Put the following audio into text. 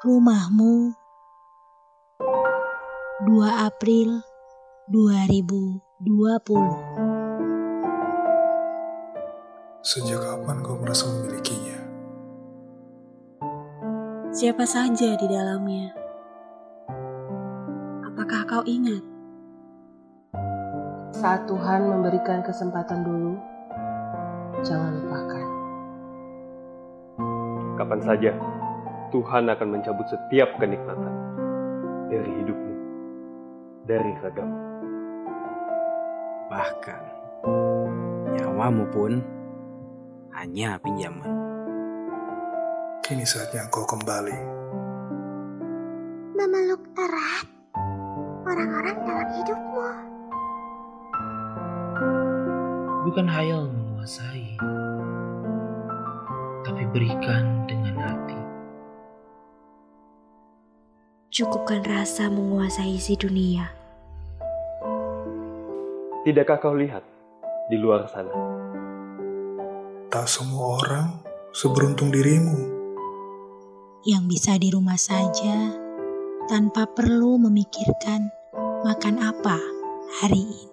Rumahmu 2 April 2020 Sejak kapan kau merasa memilikinya? Siapa saja di dalamnya? Apakah kau ingat? Saat Tuhan memberikan kesempatan dulu, jangan lupakan. Kapan saja Tuhan akan mencabut setiap kenikmatan dari hidupmu, dari ragamu. Bahkan nyawamu pun hanya pinjaman. Kini saatnya kau kembali. Memeluk erat orang-orang dalam hidupmu. Bukan hayal menguasai, tapi berikan dengan Cukupkan rasa menguasai si dunia. Tidakkah kau lihat di luar sana? Tak semua orang seberuntung dirimu. Yang bisa di rumah saja tanpa perlu memikirkan makan apa hari ini.